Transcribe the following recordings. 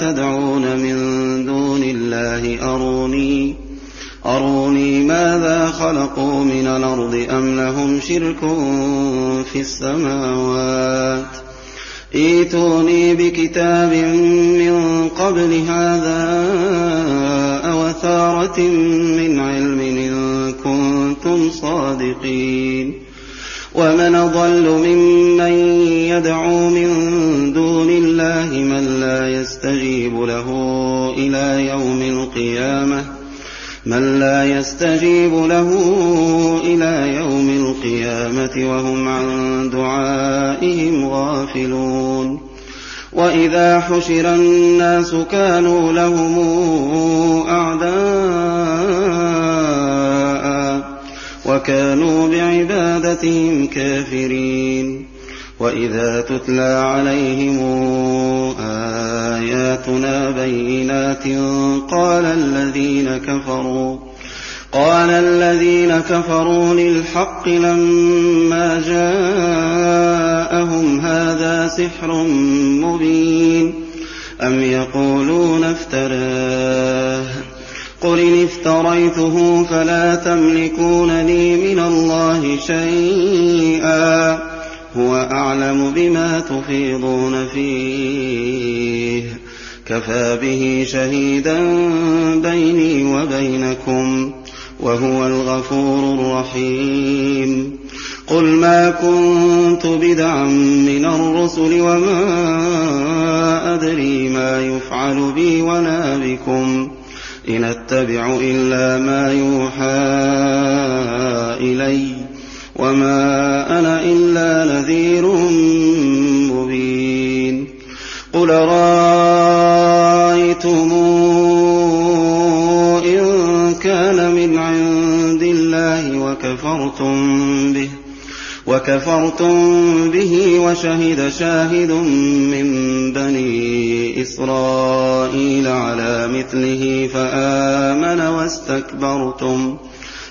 تدعون من دون الله أروني أروني ماذا خلقوا من الأرض أم لهم شرك في السماوات. ائتوني بكتاب من قبل هذا أوثارة من علم إن كنتم صادقين. ومن أضل ممن يدعو من دون الله من لا يستجيب له إلى يوم القيامة. من لا يستجيب له إلى يوم القيامة وهم عن دعائهم غافلون. وإذا حشر الناس كانوا لهم أعداء وكانوا بعبادتهم كافرين. وإذا تتلى عليهم آياتنا بينات قال الذين كفروا قال الذين كفروا للحق لما جاءهم هذا سحر مبين أم يقولون افتراه قل إن افتريته فلا تملكون لي من الله شيئا هو أعلم بما تفيضون فيه. كفى به شهيدا بيني وبينكم وهو الغفور الرحيم. قل ما كنت بدعا من الرسل وما أدري ما يفعل بي ولا بكم. إن أتبع إلا ما يوحى إليّ. وما أنا إلا نذير مبين قل رأيتم إن كان من عند الله وكفرتم به وكفرتم به وشهد شاهد من بني إسرائيل على مثله فآمن واستكبرتم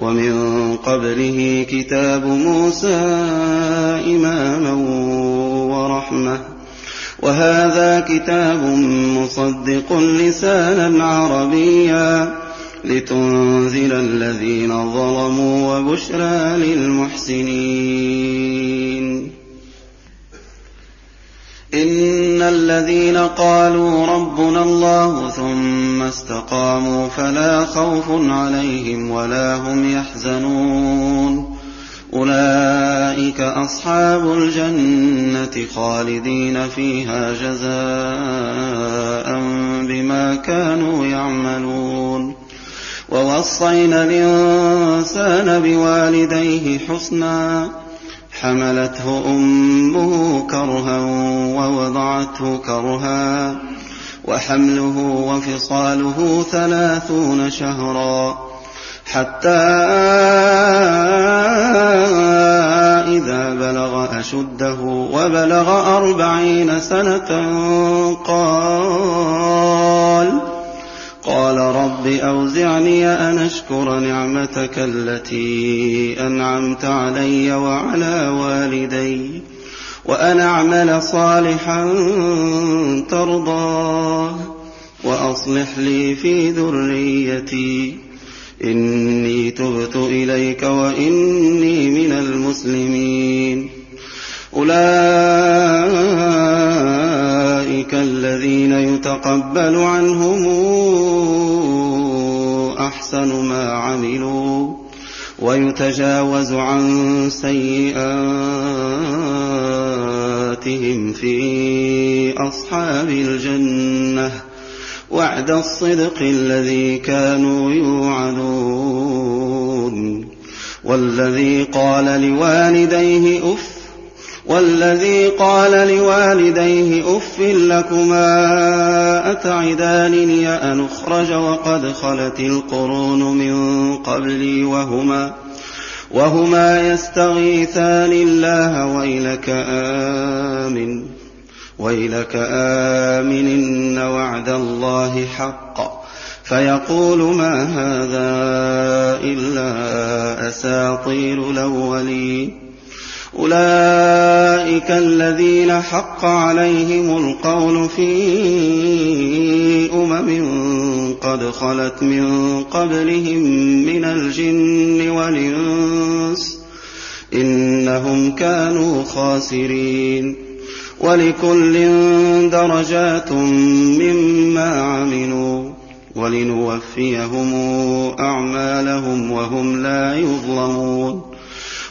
ومن قبله كتاب موسى إماما ورحمة. وهذا كتاب مصدق لسانا عربيا لتنزل الذين ظلموا وبشرى للمحسنين. إن الذين قالوا ربنا الله ثم استقاموا فلا خوف عليهم ولا هم يحزنون أولئك أصحاب الجنة خالدين فيها جزاء بما كانوا يعملون ووصينا الإنسان بوالديه حسنا حملته أمه كرها ووضعته كرها وحمله وفصاله ثلاثون شهرا حتى إذا بلغ أشده وبلغ أربعين سنة قال أوزعني أن أشكر نعمتك التي أنعمت علي وعلى والدي وأن أعمل صالحا ترضاه وأصلح لي في ذريتي. إني تبت إليك وإني من المسلمين. أولئك الذين يتقبل عنهم أحسن ما عملوا ويتجاوز عن سيئاتهم في أصحاب الجنة وعد الصدق الذي كانوا يوعدون والذي قال لوالديه أف والذي قال لوالديه اف لكما اتعدانني ان اخرج وقد خلت القرون من قبلي وهما وهما يستغيثان الله ويلك آمن ويلك آمن إن وعد الله حق. فيقول ما هذا إلا أساطير الأولين أولئك الذين حق عليهم القول في أمم قد خلت من قبلهم من الجن والإنس إنهم كانوا خاسرين ولكل درجات مما عملوا ولنوفيهم أعمالهم وهم لا يظلمون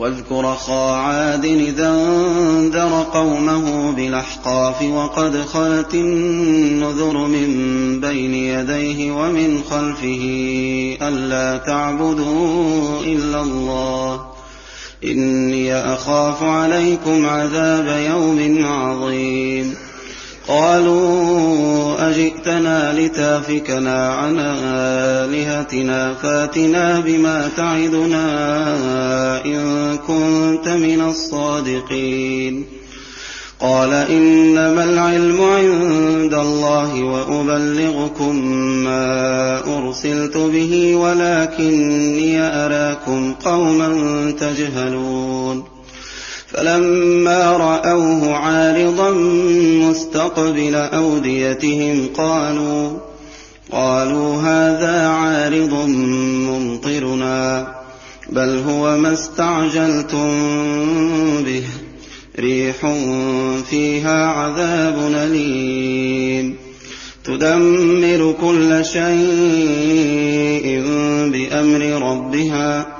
واذكر أخا عاد إذا انذر قومه بالأحقاف وقد خلت النذر من بين يديه ومن خلفه ألا تعبدوا إلا الله. إني أخاف عليكم عذاب يوم عظيم. قالوا أجئتنا لتافكنا عن آلهتنا فاتنا بما تعدنا إن كنت من الصادقين. قال إنما العلم عند الله وأبلغكم ما أرسلت به ولكني أراكم قوما تجهلون. فلما رأوه عارضا مستقبل أوديتهم قالوا قالوا هذا عارض ممطرنا بل هو ما استعجلتم به ريح فيها عذاب أليم. تدمر كل شيء بأمر ربها.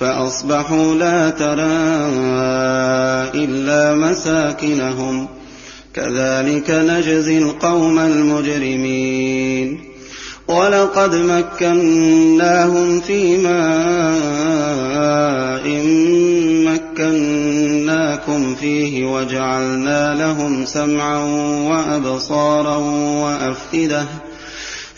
فأصبحوا لا ترى إلا مساكنهم. كذلك نجزي القوم المجرمين. ولقد مكناهم في ماء مكناكم فيه وجعلنا لهم سمعا وأبصارا وأفئدة.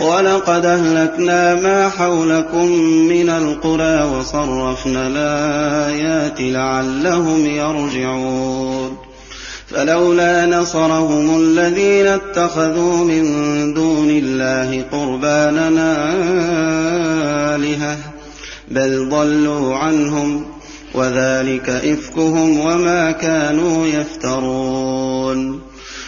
ولقد أهلكنا ما حولكم من القرى وصرفنا الآيات لعلهم يرجعون. فلولا نصرهم الذين اتخذوا من دون الله قرباننا آلهة بل ضلوا عنهم وذلك إفكهم وما كانوا يفترون.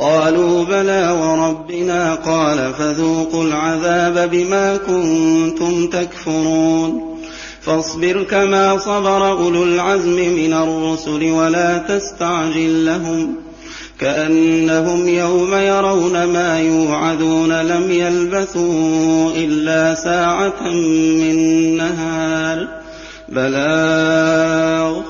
قالوا بلى وربنا قال فذوقوا العذاب بما كنتم تكفرون فاصبر كما صبر أولو العزم من الرسل ولا تستعجل لهم كأنهم يوم يرون ما يوعدون لم يلبثوا إلا ساعة من نهار بلاغ